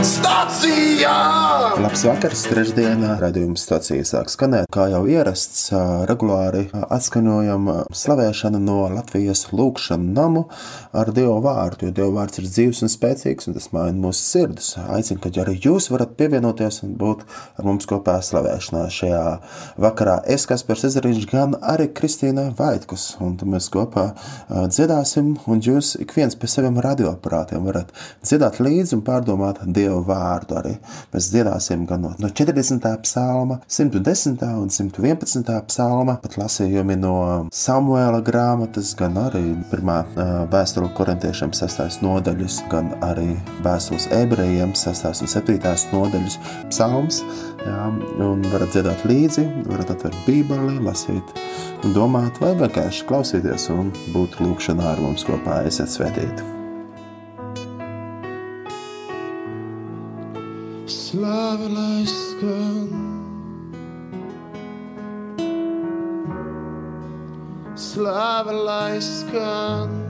Stācijā! Labs vakars, trešdienā raidījuma stācija sāk skanēt. Kā jau ierasts, regulāri atskaņojam slavēšanu no Latvijas lūkšanu namu ar Dievu vārdu, jo Dievu vārds ir dzīves un spēcīgs, un tas maina mūsu sirdis. Aicinu, ka arī jūs varat pievienoties un būt ar mums kopā slavēšanā šajā vakarā. Es, Kaspars Ezeriņš, gan arī Kristīna Vaitkus, un mēs kopā dziedāsim, un jūs ik viens pie saviem radioaparātiem varat dziedāt līdzi un pārdomāt Dievu vārdu arī. Mēs dziedāsim gan no, no 40. psalma, 110. un 111. psalma, pat lasījumi no Samuēla grāmatas, gan arī pirmā vēstuli korintiešiem 6. nodaļas, gan arī vēstules ebrejiem 6. un 7. nodaļas psalms. Jā, un varat dziedāt līdzi, varat atvērt bībeli, lasīt un domāt, vai vienkārši klausīties un būt lūkšanā ar mums kopā. Esiet svētīti! Slava láskan Slava láskan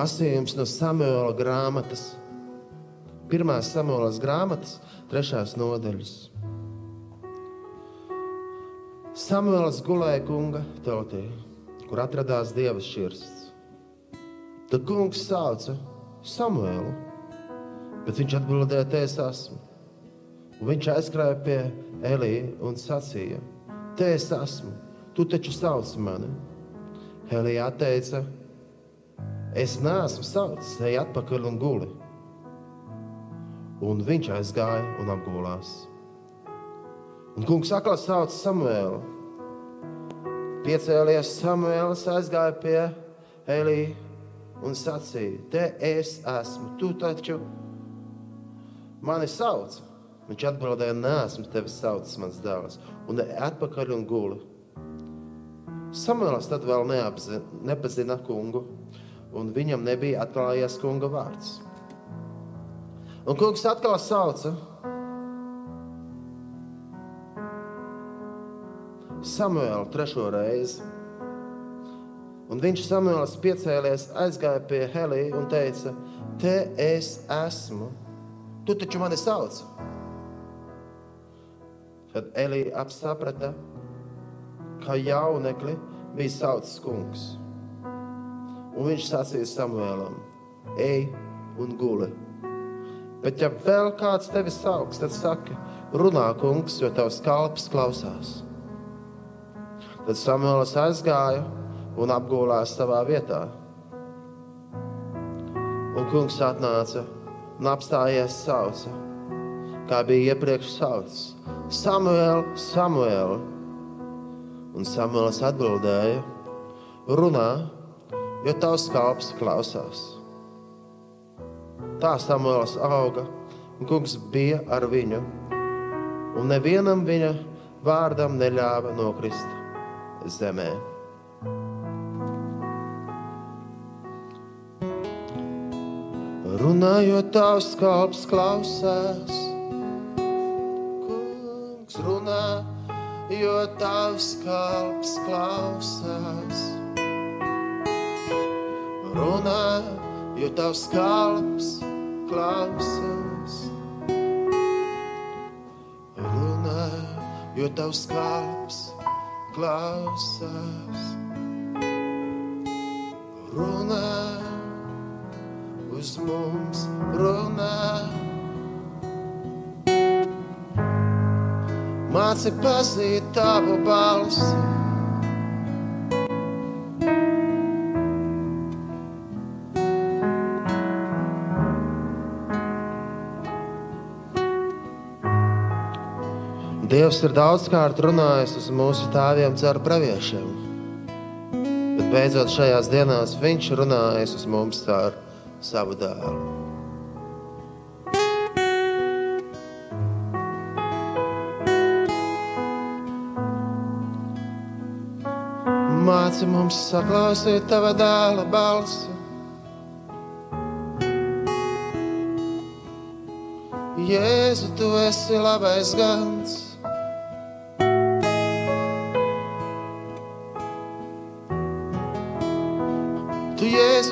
lasījums no Samuela grāmatas, pirmās Samuelas grāmatas, trešās nodaļas. Samuēls gulēja kunga tautī, kur atradās dieva šķirsts. Tad kungs sauca Samuēlu, bet viņš atbildēja, te es esmu. Un viņš aizskrēja pie Elija un sacīja, te es esmu, tu taču sauc mani. Elija atteica, Es neesmu saucis, ej atpakaļ un guli. Un viņš aizgāja un apgulās. Un kungs atkal sauca Samuēlu. Piecēlies Samuēls, aizgāja pie Elija un sacīja: Te es esmu, tu taču mani sauc. Viņš atbildēja: Nē, esmu tevi saucis, mans dēls, un atpakaļ un guli. Samuēls tad vēl neapzina, nepazina kungu un viņam nebija atklājies kunga vārds. Un kungs atkal sauca Samuēlu trešo reizi. Un viņš Samuēls piecēlies, aizgāja pie Helijas un teica: Te es esmu, tu taču mani sauc. Tad Elija apsaprata, ka jaunekli bija saucis kungs. Un viņš sacīja Samuēlam: Ej un guli. Bet, ja vēl kāds tevi sauks, tad saki, runā, kungs, jo tavs kalps klausās. Tad Samuēls aizgāja un apgulās savā vietā. Un kungs atnāca un apstājies sauca, kā bija iepriekš saucis: Samuēl, Samuēl! Un Samuēls atbildēja: Runā! Jo tavs kalps klausās. Tā Samuēls auga, un kungs bija ar viņu, un nevienam viņa vārdam neļāva nokrist zemē. Runājot, tavs kalps klausās, kungs runā, jo tavs kalps klausās runā, jo tavs kalps klausās. Runā, jo tavs kalps klausās. Runā, uz mums runā. Māci pazīt tavu balsi. Dievs ir daudzkārt runājis uz mūsu tēviem caur praviešiem. Bet beidzot šajās dienās Viņš runājas uz mums caur savu dēlu. Māci mums saklausīt tava dēla balsi. Jēzu, tu esi labais gans.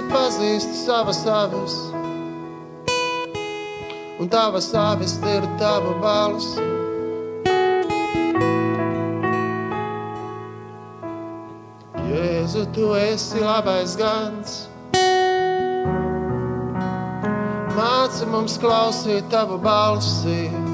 Jēzu pazīsti savas avis, un tavas avis ir tava balss. Jēzu, tu esi labais gans. Māci mums klausīt tavu balsi.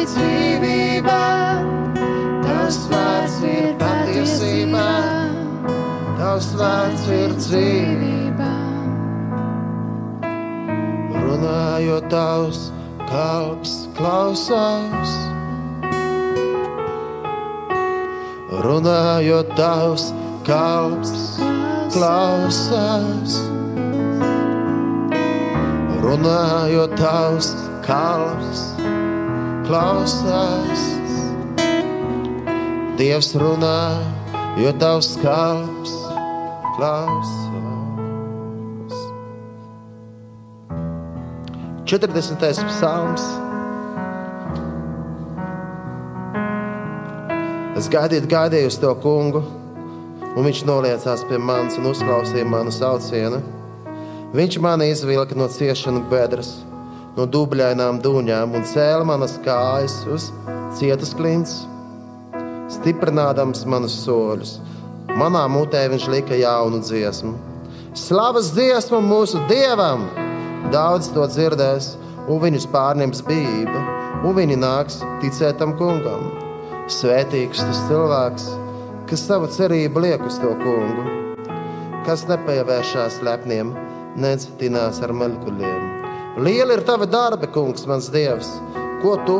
Ir dzīvība, Tavs vārds ir patiesība, Tavs vārds ir dzīvība. Runājot tavs kalps klausās. Runājot tavs kalps klausās. Runājot tavs kalps klausās. Dievs runā, jo tavs kalps klausās. 40. psalms. Es gaidīju, gaidīju uz to kungu, un viņš noliecās pie manis un uzklausīja manu saucienu. Viņš mani izvilka no ciešanu bedres, no dubļainām dūņām un cēla manas kājas uz cietas klints, stiprinādams manus soļus. Manā mutē viņš lika jaunu dziesmu. Slavas dziesmu mūsu dievam! Daudz to dzirdēs, un viņus pārņems bība, un viņi nāks ticēt tam kungam. Svētīgs tas cilvēks, kas savu cerību liek uz to kungu, kas nepievēršās lepniem, nedz tinās ar maļkuļiem. Liela ir tava darba, kungs, mans dievs, ko tu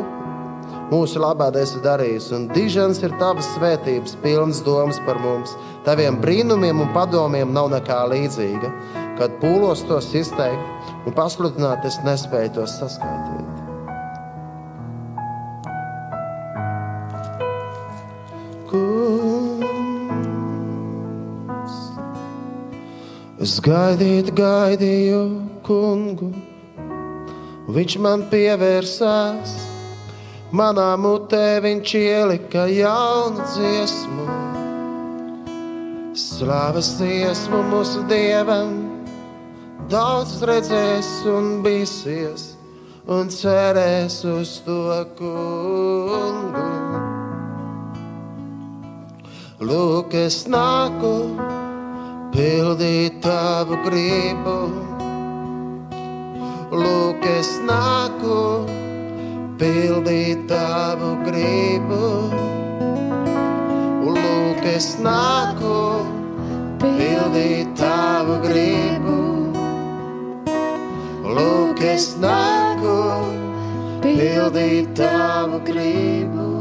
mūsu labā esi darījis, un dižens ir tavas svētības, pilnas domas par mums. Taviem brīnumiem un padomiem nav nekā līdzīga. Kad pūlos tos izteikt un pasludināt, es nespēju tos saskaitīt. Kungs, es gaidīju, gaidīju kungu, un viņš man pievērsās. Manā mutē viņš ielika jaunu dziesmu, slavas dziesmu mūsu dievam. Daudz redzēs un bīsies, un cerēs uz to kungu. Lūk, es nāku, pildīt tavu gribu lūk, es nāku pildīt tavu gribu. Lūk, es nāku pildīt tavu gribu. Lūk, es nāku pildīt tavu gribu.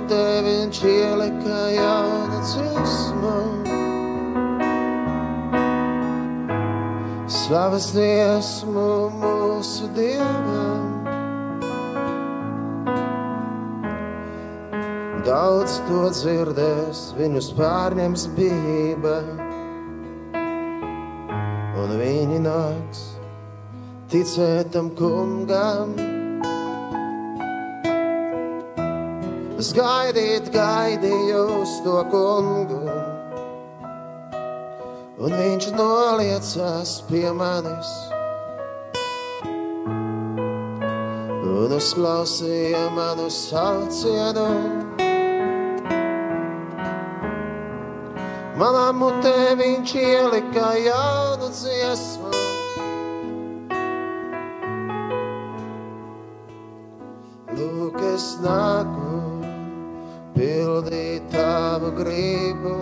Mutē viņš ielika jaunu dziesmu. Slavas dziesmu mūsu dievam. Daudz to dzirdēs, viņus pārņems bība. Un viņi nāks ticēt tam kungam. Es gaidīt, gaidīju uz to kungu, un viņš noliecās pie manis. Un uzklausīja manu saucienu. Manā mutē viņš ielika jaunu dziesmu. Lūk, es nāku pildīt tavu gribu.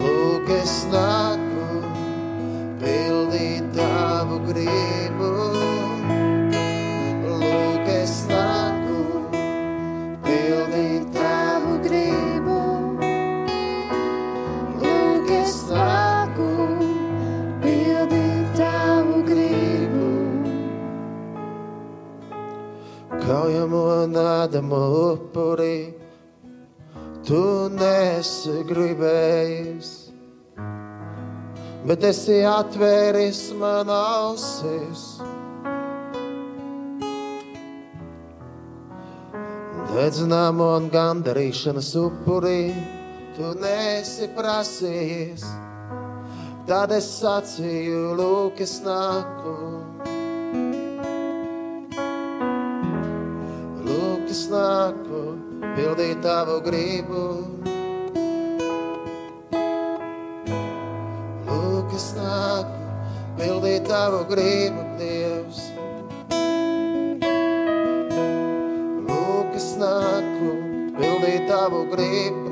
Lūk, es nāku pildīt tavu gribu. Kaujamo nādamu upuri, tu nesi gribējis, bet esi atvēris man ausis. Dedzināmo un gandarīšanas upuri, tu nesi prasījis. Tad es sacīju, lūk, es nāku. Es nāku, pildīt tavu gribu. Lūk, es nāku, pildīt tavu gribu, Dievs. Lūk, es nāku, pildīt tavu gribu.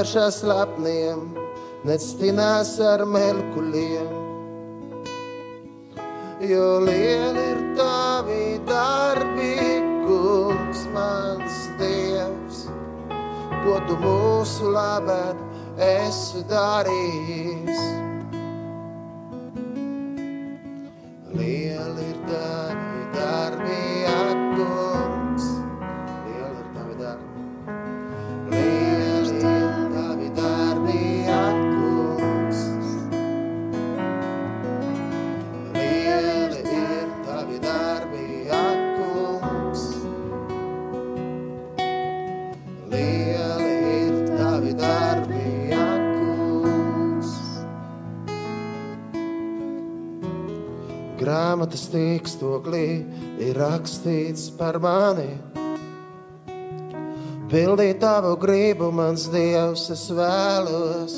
Kas nepievēršas lepniem, nectinās ar melkuļiem. Jo lieli ir tavi darbi, kungs, mans dievs, ko tu mūsu labad esi darījis. Grāmatas tīkstoklī ir rakstīts par mani. Pildīt tavu gribu, mans dievs, es vēlos.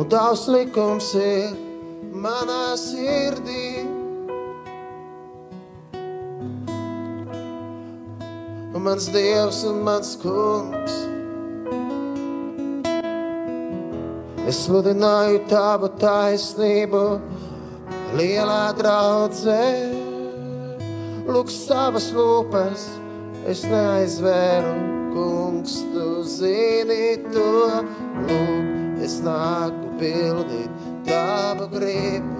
Un tavs likums ir manā sirdī. Un mans dievs un mans kungs. Es sludināju tavu taisnību, lielā draudzē. Lūk, savas lūpas, es neaizvēru, kungs, tu zini to. Lūk, es nāku pildīt tavu gribu.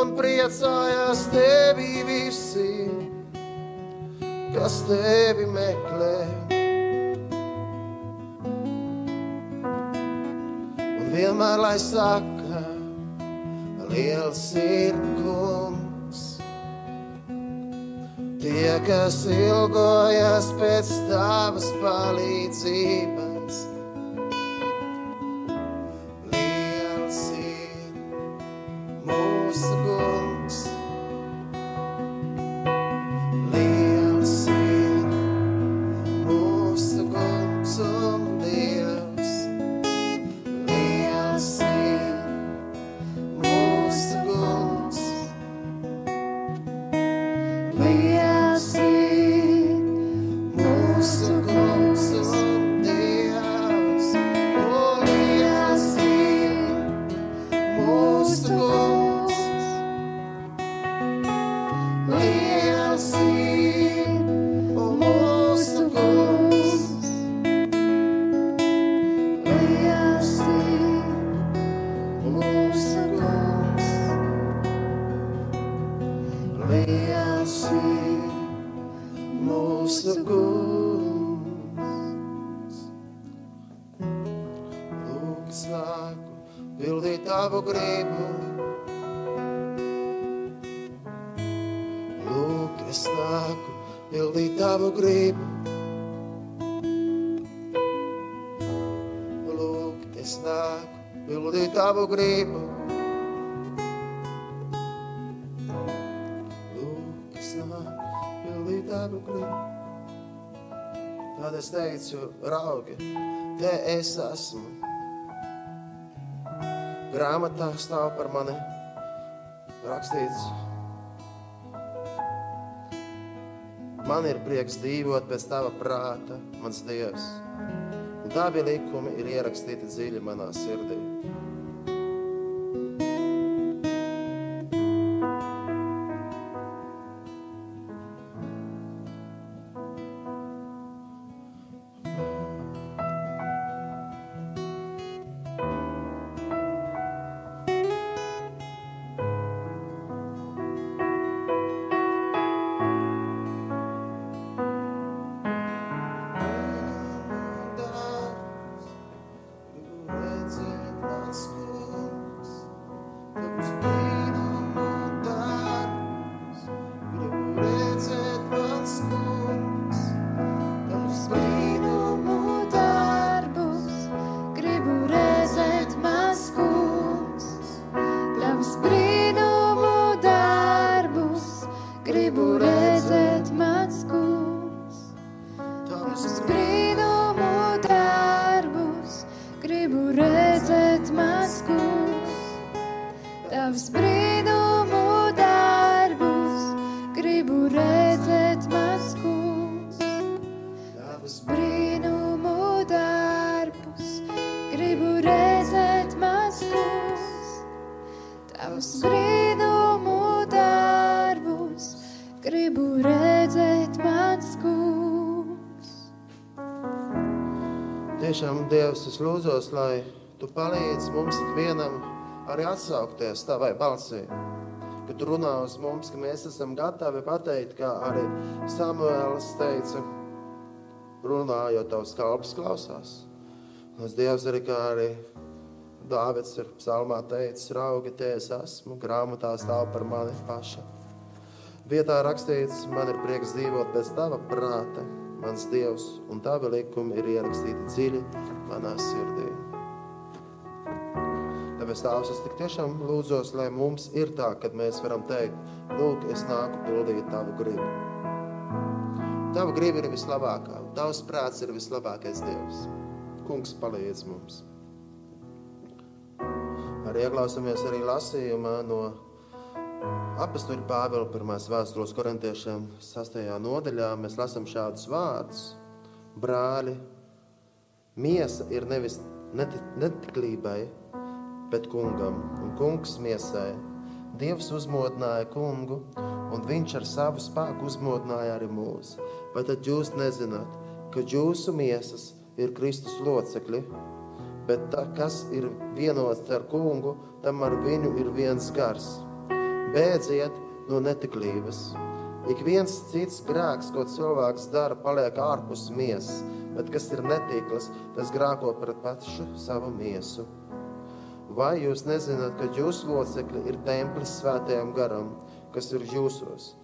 Un priecājās tevi visi, kas tevi meklē. Un vienmēr lai saka, liels ir kungs. Tie, kas ilgojas pēc tavas palīdzības, es teicu, raugi, te es esmu. Grāmatā stāv par mani rakstīts. Man ir prieks dzīvot pēc tava prāta, mans Dievs. Un tavi likumi ir ierakstīti dziļi manā sirdī. Lūdzos, lai Tu palīdzi mums ikvienam arī atsaukties Tavai balsī. Ka Tu runā uz mums, ka mēs esam gatavi pateikt, kā arī Samuēls teica, runājot Tavs kalps klausās. Es Dievs arī, kā arī Dāvids ir psalmā teicis, raugi, te es esmu, grāmatā stāv par mani paša. Vietā rakstīts, man ir prieks dzīvot pēc Tava prāta, mans Dievs, un Tavi likumi ir ierakstīti dziļi manā sirdī. Tāpēc Tēvs, es tik tiešām lūdzos, lai mums ir tā, kad mēs varam teikt, lūk, es nāku pildīt Tavu gribu. Tava griba ir vislabākā, Tavs prāts ir vislabākais Dievs. Kungs palīdz mums. Arī ieklausāmies arī lasījumā no apastuļa Pāvila pirmās vēstules korintiešiem sastajā nodaļā. Mēs lasām šādus vārdus. Brāļi, miesa ir nevis neti- netiklībai, bet kungam, un kungs miesai. Dievs uzmodināja kungu, un viņš ar savu spēku uzmodināja arī mūs. Vai tad jūs nezināt, ka jūsu miesas ir Kristus locekļi? Bet tā, kas ir vienots ar kungu, tam ar viņu ir viens gars. Bēdziet no netiklības. Ik viens cits grēks, ko cilvēks dara, paliek ārpus miesas, bet kas ir netīkls, tas grēko pret pašu savu miesu. Vai jūs nezināt, ka jūsu locekļi ir templis svētajam garam, kas ir jūsos?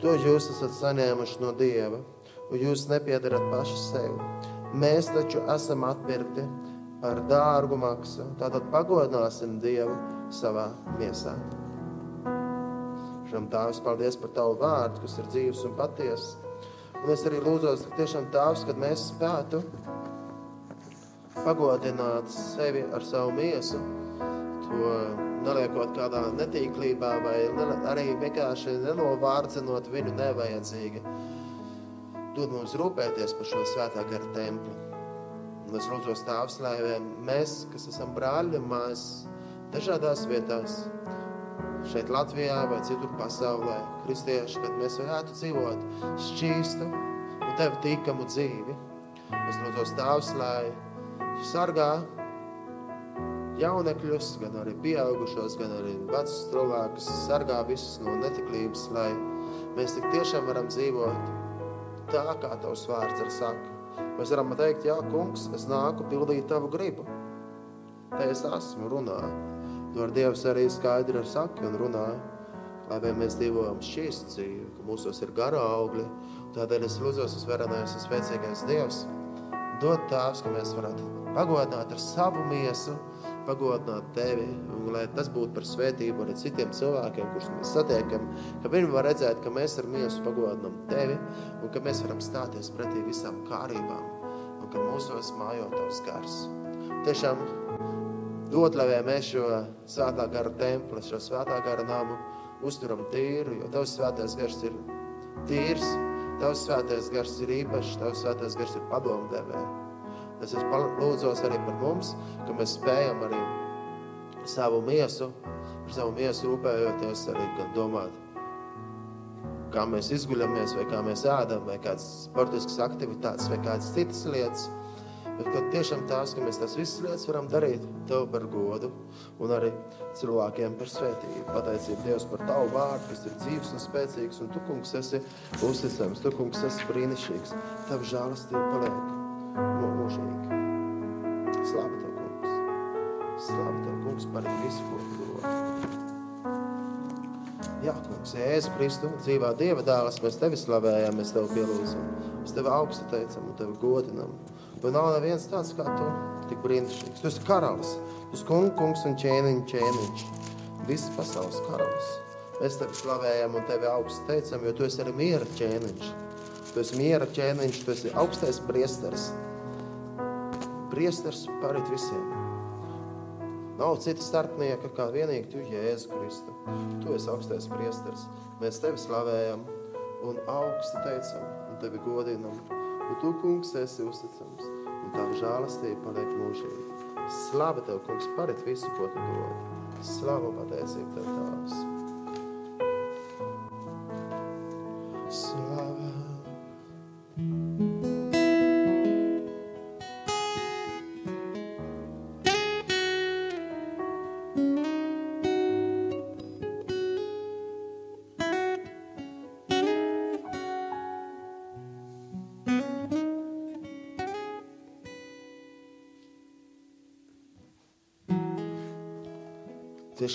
To jūs esat saņēmuši no Dieva, un jūs nepiedarat paši sev. Mēs taču esam atpirkti par dārgu maksu, tātad pagodināsim Dievu savā miesā. Šam Tēvs, paldies par Tavu vārdu, kas ir dzīves un patiesa. Un es arī lūdzos, ka tiešām Tēvs, kad mēs spētu pagodināt sevi ar savu miesu, to neliekot kādā netīklībā vai arī vienkārši nenovārdzinot viņu nevajadzīgi. Dod mums rūpēties par šo svētā gara templi. Un es lūdzos Tēvs, lai mēs, kas esam brāļi un mājas dažādās vietās, šeit Latvijā vai citur pasaulē, kristieši, kad mēs varētu dzīvot šķīstu un tev tikamu dzīvi. Es lūdzos Tēvs, lai sargā jaunekļus, gan arī pieaugušos, gan arī vecus cilvēkus, sargā visus no netiklības, lai mēs tik tiešām varam dzīvot tā, kā tavs vārds ir saka. Mēs varam teikt, jā, kungs, es nāku pildīt tavu gribu. Te es esmu runāju. To ar Dievs arī skaidri ar saki un runāju. Lai mēs dzīvojam šķīstu dzīvi, ka mūsos ir gara augļi. Tādēļ es lūdzos uz varenais un spēcīgais Dievs. Dod tās, ka mēs varētu pagodināt ar savu miesu, pagodināt tevi, un lai tas būtu par svētību arī citiem cilvēkiem, kurus mēs satiekam, ka viņi var redzēt, ka mēs ar miesu pagodinām tevi, un ka mēs varam stāties pretī visām kārībām, un ka mūsos mājo tavs gars. Tiešām dod, lai mēs šo svētā gara templi, šo svētā gara namu uzturam tīru, jo tavs svētais gars ir tīrs, tavs svētais gars ir īpašs, tavs svētais gars ir padomdevēja. Es lūdzos arī par mums, ka mēs spējam arī savu miesu, par savu miesu rūpējoties arī gan domāt, kā mēs izguļamies, vai kā mēs ēdam, vai kādas sportiskas aktivitātes, vai kādas citas lietas. Bet ka tiešām tās, ka mēs tās visas lietas varam darīt Tev par godu un arī cilvēkiem par svētību. Pateicību Dievs par Tavu vārdu, kas ir dzīves un spēcīgs, un Tu, kungs, esi uzticams, Tu, kungs, esi brīnišķīgs. Tavu žālastību paliek mūžīgi. Slāva Tev, kungs. Slāva Tev, kungs, par visu, ko Tu dod. Jā, kungs, Jēzu Kristu, dzīvā Dieva dēls, mēs Tevi slavējam, mēs Tevi pielūdzam. Mēs Tevi augstu teicam un Tevi godinam. Tu nav neviens tāds kā Tu, tik brīnišķīgs. Tu esi karalis, tu esi kungs, kungs un ķēniņ, ķēniņš. Visas pasaules karalis. Mēs Tevi slavējam un Tevi augstu teicam, jo Tu esi arī miera ķēniņš. Tu esi miera ķēniņš, Tu esi augstais priesteris. Priesteris parit visiem. Nav cita starpnieka kā vienīgi Tu, Jēzu Kristu. Tu esi augstais priesteris. Mēs Tevi slavējam un augstu teicam un Tevi godinam. Un Tu, kungs, esi uzticams un Tava žālastība paliek mūžīgi. Slava Tev, kungs, parit visu, ko Tu dod. Slava pateicību Tev, Tēvs.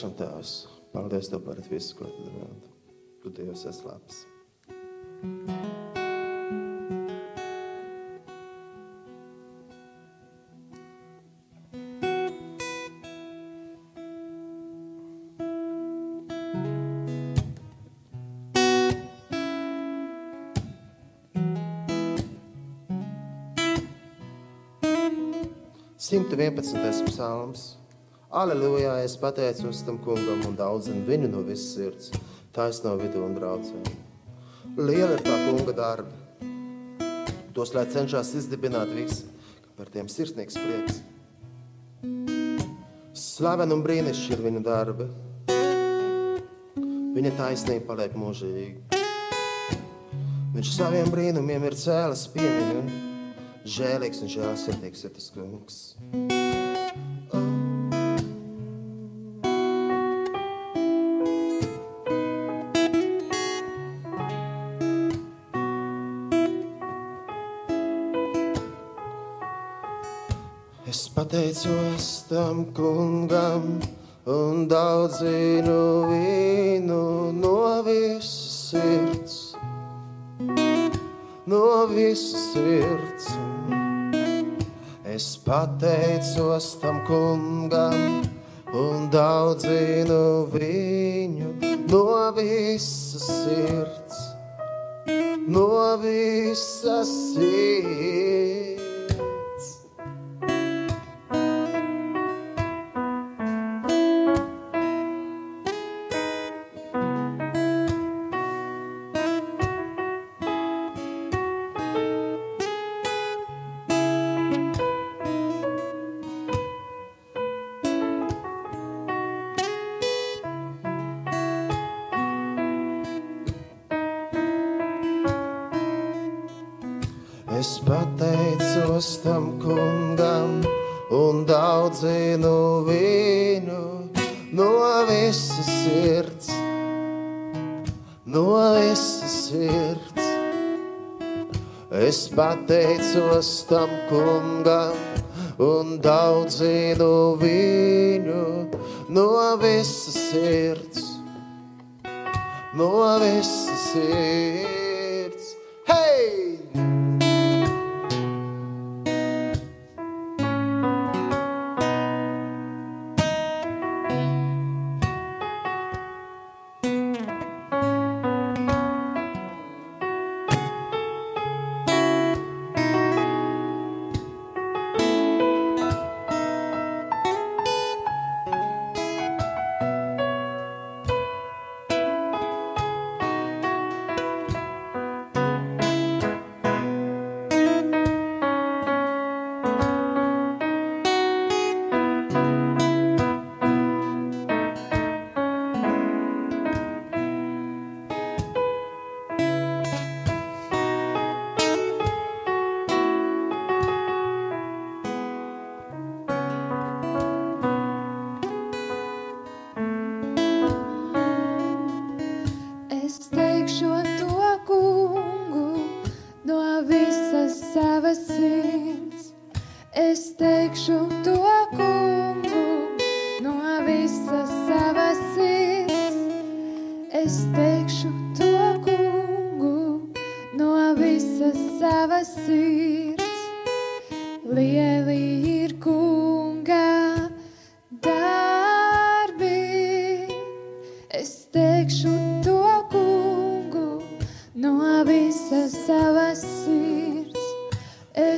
Tiešām Tēvs, paldies Tev par visu, ko Tu dod. Tu Dievs esi labs. Simta vienpadsmitais psalms. Aleluja, es pateicos tam kungam un daudzinu viņu no visas sirds, taisno vidu un braucēju. Liela ir tā kunga darba. Tos, lai cenšas izdibināt visi, ka par tiem sirsnīgs prieks. Slaven un brīnišķi ir viņa darbi. Viņa taisnība paliek mūžīgi. Viņš saviem brīnumiem ir cēlis piemiņu. Žēlīgs un žēlsirdīgs ir tas kungs. Lord, esi sirds, no esi sirds. Es pateicos tam kungam un daudzinu viņu no visas sirds, no visas sirds.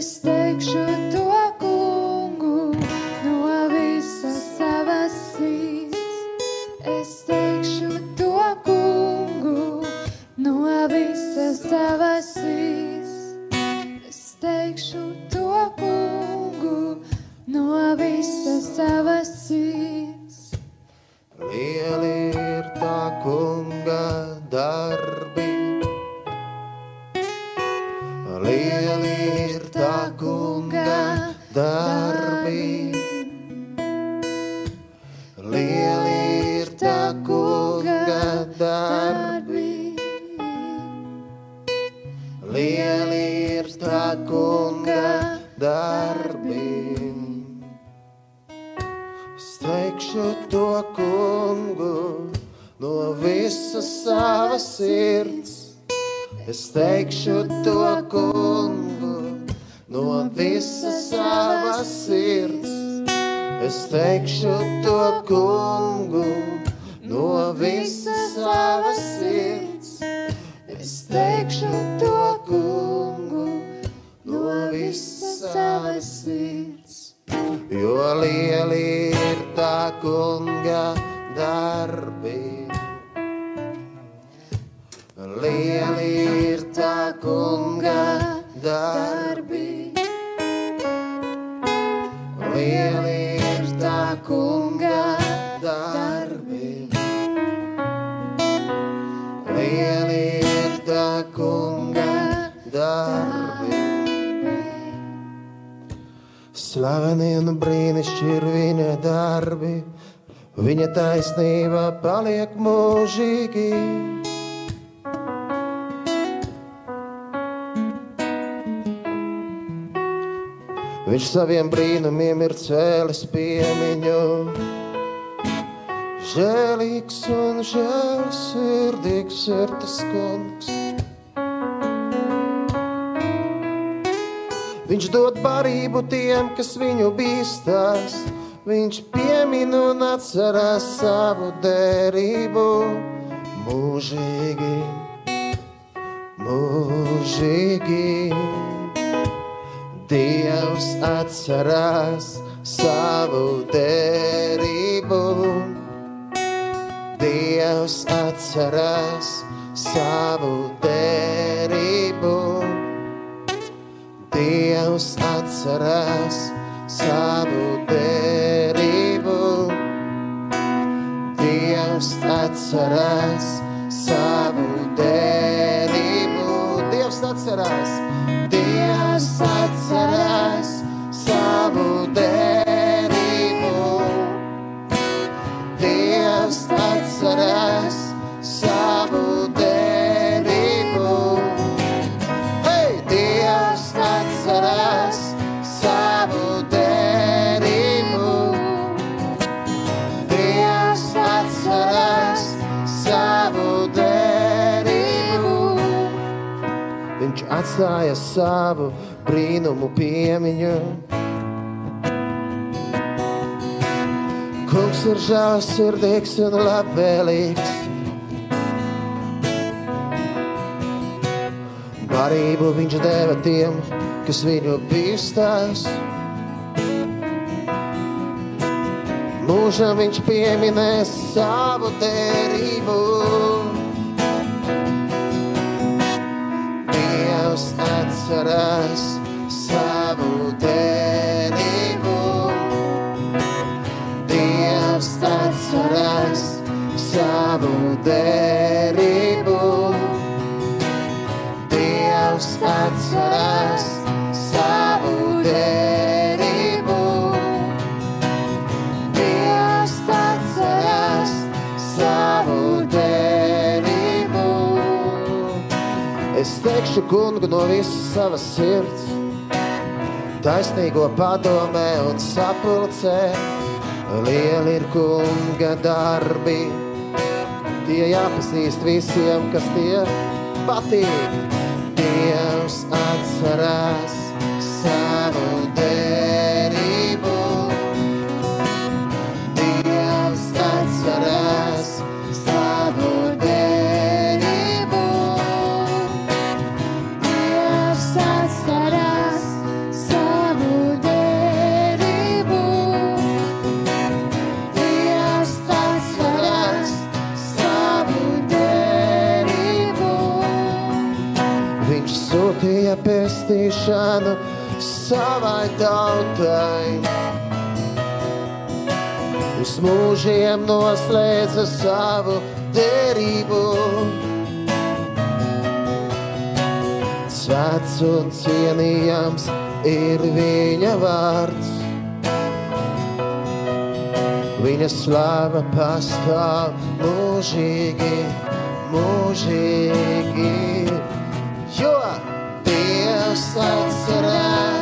stay. taisnība paliek mūžīgi. Viņš saviem brīnumiem ir cēlis piemiņu. Žēlīgs un žēlsirdīgs ir tas kungs. Viņš dod barību tiem, kas viņu bīstās. Viņš piemin un atcerās savu derību mūžīgi, mūžīgi. Dievs atcerās savu derību. Dievs atcerās savu derību. Dievs atcerās atstāja savu brīnumu piemiņu. Kungs ir žēlsirdīgs un labvēlīgs. Barību viņš deva tiem, kas viņu bīstās. Mūžam viņš pieminēs savu derību. Atcerās savu derību. Dievs atcerās savu derību. Dievs atcerās Teikšu kungu no visas savas sirds, taisnīgo padomē un sapulcē. Lieli ir kunga darbi, tie jāpazīst visiem, kas tie patīk. Dievs atcerās pestīšanu savai tautai. Uz mūžiem noslēdza savu derību. Svēts un cienījams ir viņa vārds. Viņa slava pastāv mūžīgi, mūžīgi. Jo Dievs atcerās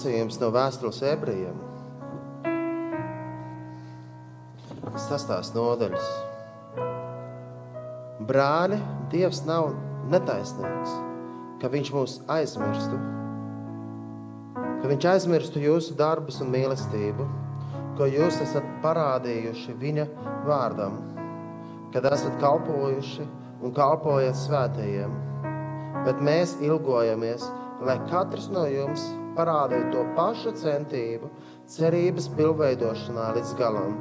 lasījums no vēstules ebrejiem. Sastās nodaļas. Brāļi, Dievs nav netaisnīgs, ka Viņš mūs aizmirstu, ka Viņš aizmirstu jūsu darbus un mīlestību, ko jūs esat parādījuši Viņa vārdam, kad esat kalpojuši un kalpojat svētajiem. Bet mēs ilgojamies, lai katrs no jums parādītu to pašu centību, cerības pilnveidošanā līdz galam,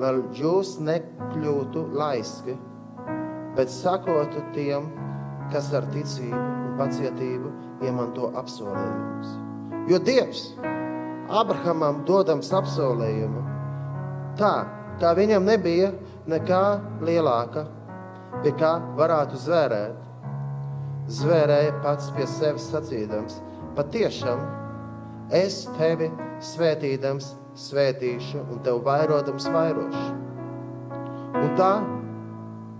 lai jūs nekļūtu laiski, bet sakotu tiem, kas ar ticību un pacietību iemanto apsolījumus. Jo Dievs Abrahamam dodams apsolījumu, tā kā viņam nebija nekā lielāka, pie kā varētu zvērēt, zvērēja pats pie sevis sacīdams: Patiešām es tevi svētīdams, svētīšu, un tev vairodams vairošu. Un tā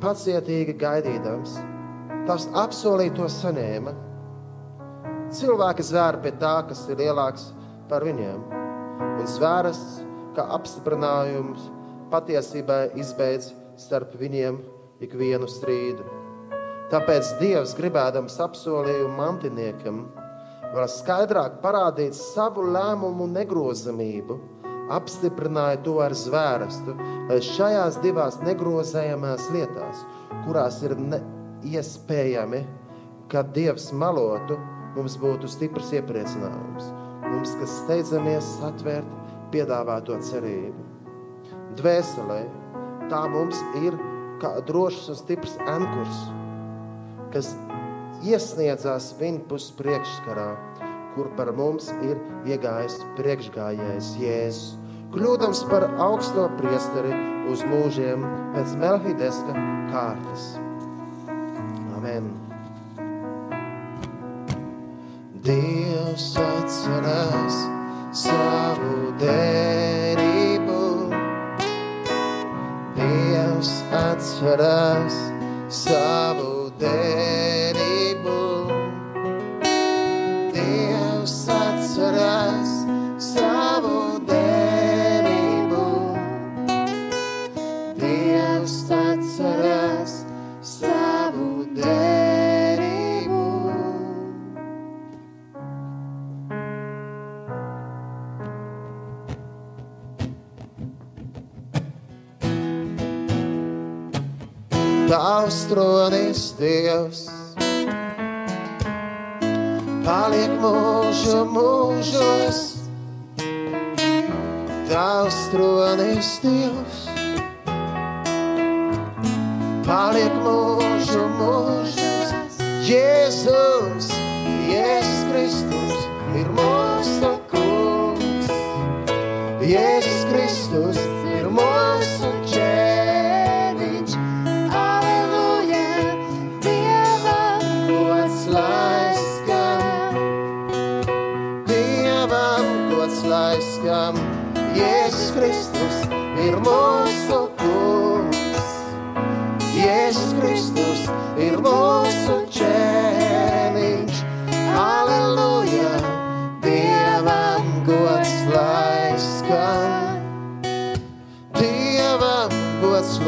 pacietīgi gaidīdams, tas apsolīto saņēma. Cilvēki zvēra pie tā, kas ir lielāks par viņiem, un zvēras, kā apstiprinājums patiesībai izbeidz starp viņiem ikvienu strīdu. Tāpēc Dievs, gribēdams apsolījumu mantiniekam, vēl skaidrāk parādīt savu lēmumu negrozamību, apstiprināja to ar zvērstu, lai šajās divās negrozējamās lietās, kurās ir iespējami, ka Dievs malotu, mums būtu stiprs iepriecinājums. Mums, kas steidzamies atvērt piedāvāto cerību. Dvēselē tā mums ir kā drošs un stiprs ankurs, kas iesniedzās viņa puses priekšskarā, kur par mums ir iegājis priekšgājējs Jēzus, kļūdams par augsto priesteri uz mūžiem pēc Melhideska kārtas. Amen. Dievs atcerās savu derību. Dievs atcerās savu derību. Tavs tronis, Dievs, paliek mūžu mūžos. Tavs tronis, Dievs,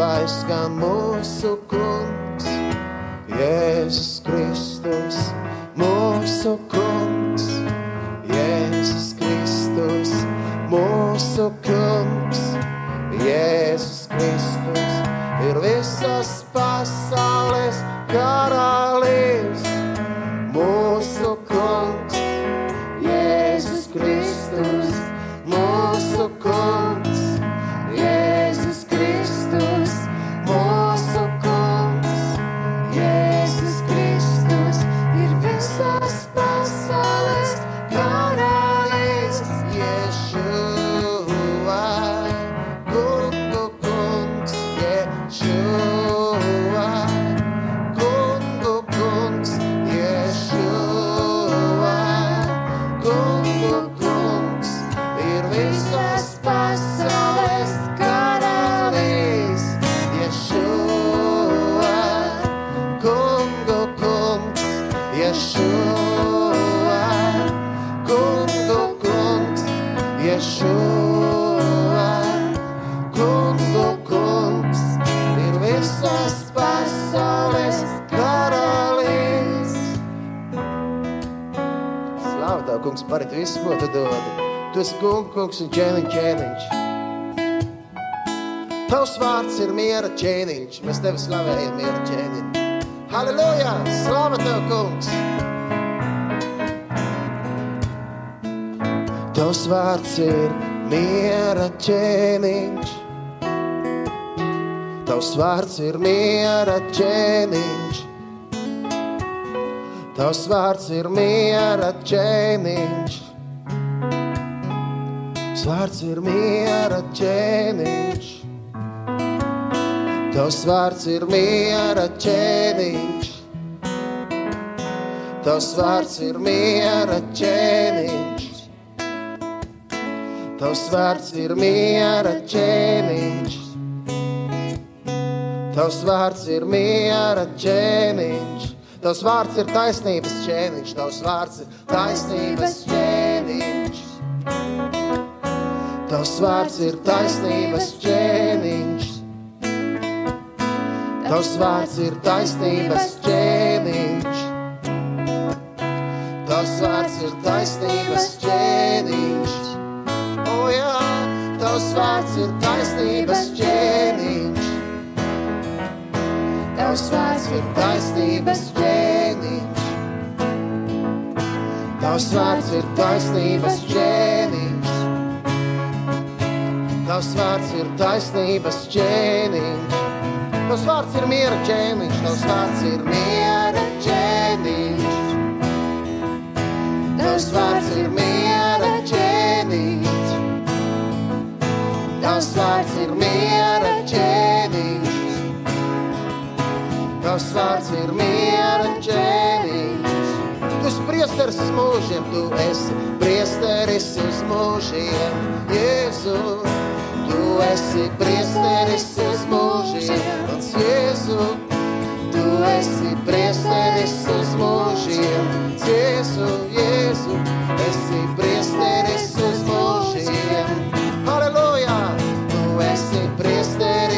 Dievam gods Ješua, kungu kungs, Ješua, kungu kungs, ir visas pasaules karalis. Slāva tev, kungs, par visu, ko tu dod. Tu esi kungu, kungs un ķēniņš, ķēniņš. Tavs vārds ir miera ķēniņš. Mēs tevi slavējam, miera ķēniņš. Halleluja! Slāva tev, kungs! Tavs vārds ir miera ķēniņš. Tavs vārds ir miera ķēniņš. Tavs vārds ir miera ķēniņš. Tavs vārds ir miera ķēniņš. Tavs vārds ir miera ķēniņš. Tavs vārds ir miera ķēniņš. Tavs vārds ir miera ķēniņš. Tavs vārds ir miera ķēniņš. Tavs vārds ir taisnības ķēniņš. Tavs vārds ir taisnības ķēniņš. Tavs vārds ir taisnības ķēniņš. Tavs vārds ir taisnības ķēniņš. Tavs vārds ir taisnības ķēniņš. O jā, tavs vārds ir taisnības ķēniņš. Tavs vārds ir taisnības ķēniņš. Tavs vārds ir taisnības ķēniņš. Tavs vārds ir taisnības ķēniņš. Tavs vārds ir miera ķēniņš. Tavs vārds ir miera ķēniņš. Tavs vārds ir miera ķēniņš. Tavs vārds ir miera ķēniņš. Tavs vārds ir miera ķēniņš. Tu esi priesteris uz mūžiem, tu esi priesteris uz mūžiem, Jēzu. Tu esi priesteris uz mūžiem, mans Jēzu. Tu esi priesteris uz mūžiem, Jēzu, Jēzu. Esi priesteris uz mūžiem. Halleluja! Tu esi priesteris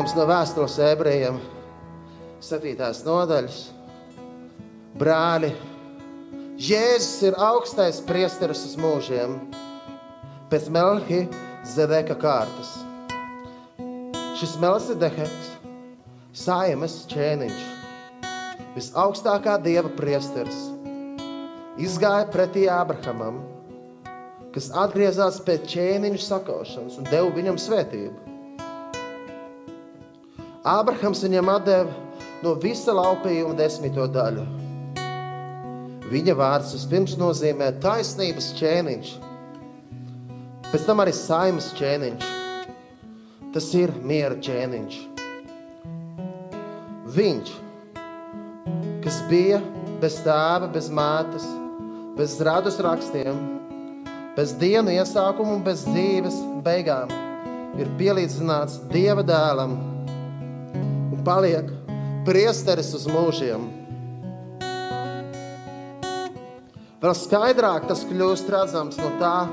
Lasījums no vēstules ebrejiem, 7. nodaļas. Brāļi, Jēzus ir augstais priesteris uz mūžiem, pēc Melki Zedeka kārtas. Šis Melsideheks, saimes ķēniņš, visaugstākā dieva priesteris, izgāja pretī Abrahamam, kas atgriezās pēc ķēniņa sakaušanas un deva viņam svētību. Ābrahams viņam deva no visa laupījuma desmito daļu. Viņa vārds vispirms nozīmē taisnības ķēniņš, pēc tam arī saimas ķēniņš. Tas ir miera ķēniņš. Viņš, kas bija bez tēva, bez mātes, bez radus rakstiem, bez dienu iesākuma un bez dzīves beigām, ir pielīdzināts Dieva dēlam un paliek priesteris uz mūžiem. Vēl skaidrāk tas kļūst redzams no tā,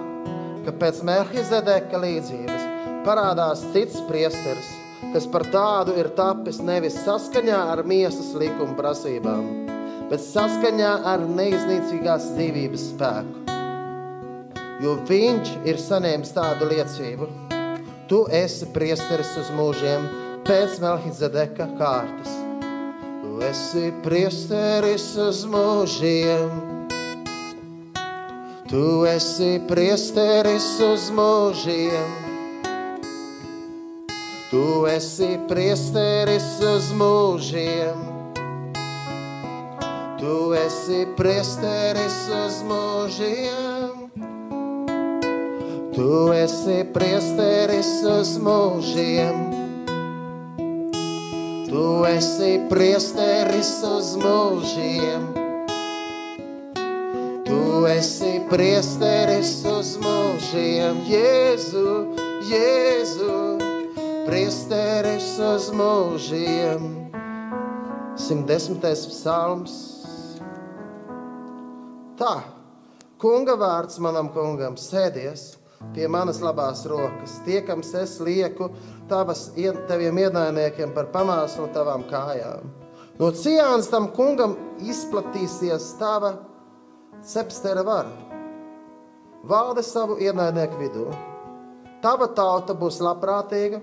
ka pēc Melchizedeka līdzības parādās cits priesteris, kas par tādu ir tapis nevis saskaņā ar miesas likuma prasībām, bet saskaņā ar neiznīcīgās dzīvības spēku. Jo viņš ir saņēmis tādu liecību. Tu esi priesteris uz mūžiem pēc Melchizedeka kārtas. Tu esi priesteris uz mūžiem. Tu esi priesteris uz mūžiem. Tu esi priesteris uz mūžiem. Tu esi priesteris uz mūžiem. Tu esi priesteris uz mūžiem. Tu esi priesteris uz mūžiem. Tu esi priesteris uz mūžiem. Jēzu, Jēzu, priesteris uz mūžiem. 110. psalms. Tā, kunga vārds manam kungam sēdies pie manas labās rokas. Tiekams es lieku tavas, taviem ienaidniekiem par pamāslu tavām kājām. No Cijānas tam kungam izplatīsies tava cepstera vara. Valde savu ienaidnieku vidū. Tava tauta būs labprātīga,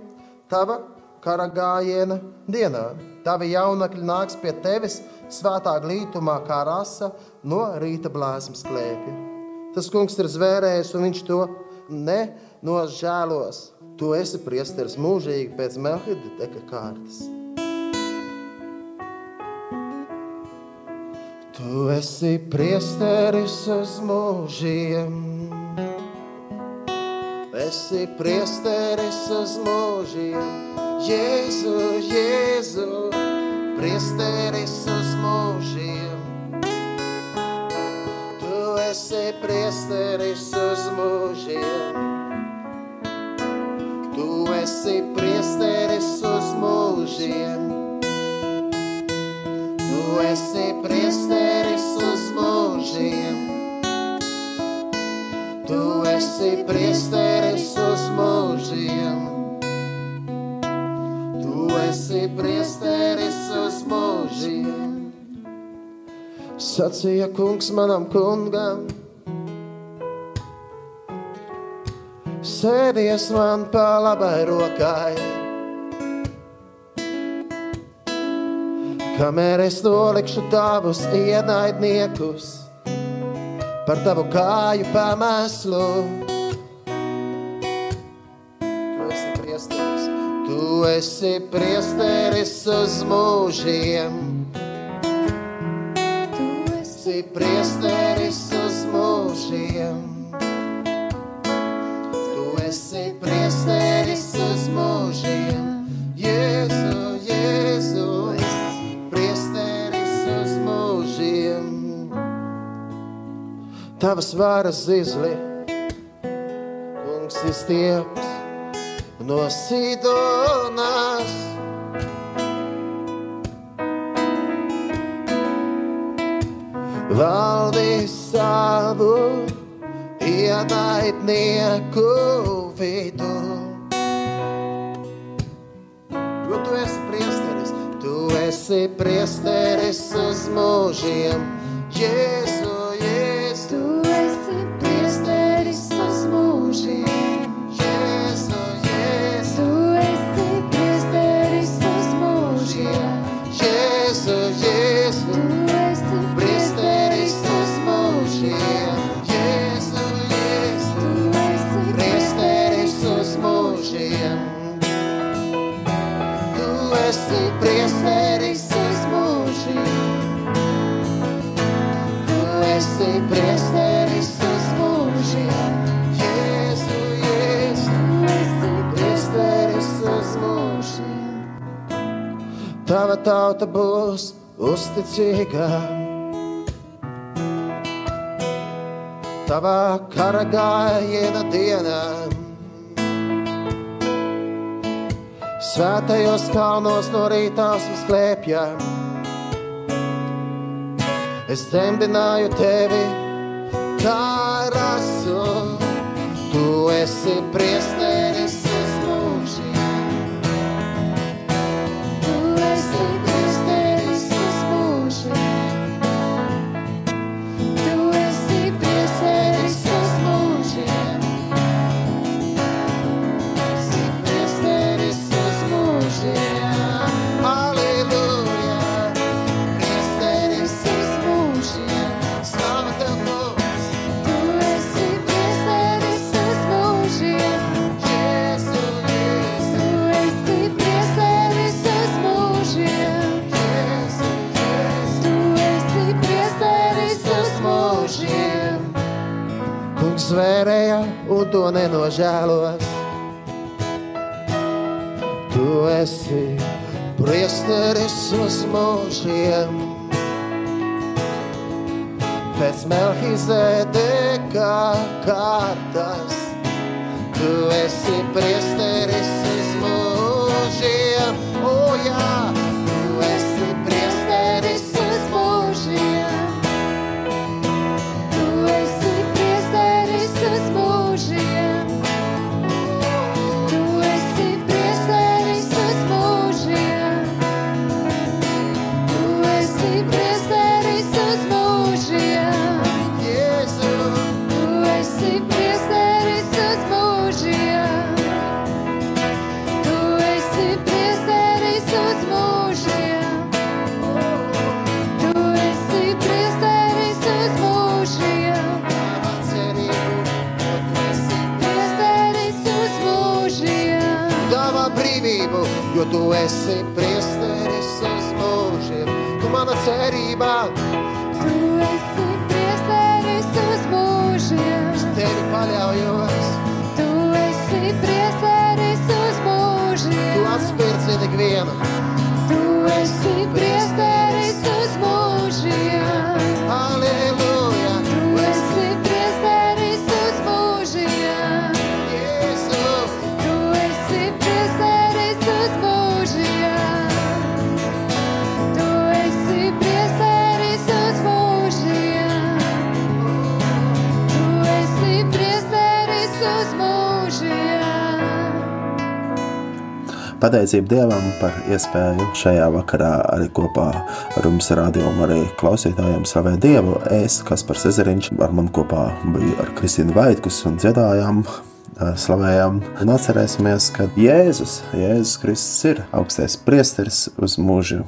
tava kara gājiena dienā. Tavi jaunekļi nāks pie tevis svētā glītumā, kā rasa no rīta blāzmas klēpja. Tas kungs ir zvērējis, un viņš to nenožēlos. Tu esi priesteris mūžīgi pēc Melchizedeka kārtas. Tu esi priesteris uz mūžiem. Esi priesteris uz mūžiem. Jēzu, Jēzu, priesteris uz mūžiem. Tu esi priesteris uz mūžiem. Tu esi priesteris Sacīja kungs manam kungam. Sēdies man pa labai rokai. Kamēr es nolikšu tavus ienaidniekus par tavu kāju pamēslu. Tu esi priesteris, tu esi priesteris uz mūžiem. Esi esi priesteris uz mūžiem. Tu esi priesteris uz mūžiem. Jēzu, Jēzu, priesteris uz mūžiem. Tavas varas zizli, kungs izstieps no Sidonas. Valdīs savu ienaidnieku vidū. Jo tu esi priesteris, tu esi priesteris uz mūžiem. Jēzu, Jēzu, Tu esi priesteris uz mūžiem. tava tauta būs uzticīga. Tavā kara gājiena dienā, svētajos kalnos no rīta mums klēpja. Es dzemdināju tevi, kā rasu, tu esi priest. un to nenožēlos. Tu esi priesteris uz mūžiem, pēc Melkizedeka kārtas. Tu esi priesteris. ese Pateicību Dievam par iespēju šajā vakarā arī kopā ar jums rādījumu arī klausītājiem savē Dievu. Es, kas par Sezariņš, ar man kopā bija ar Kristīnu Vaitkus un dziedājām slavējam un atcerēsimies, ka Jēzus, Jēzus Kristus ir augstais priesteris uz mūžu.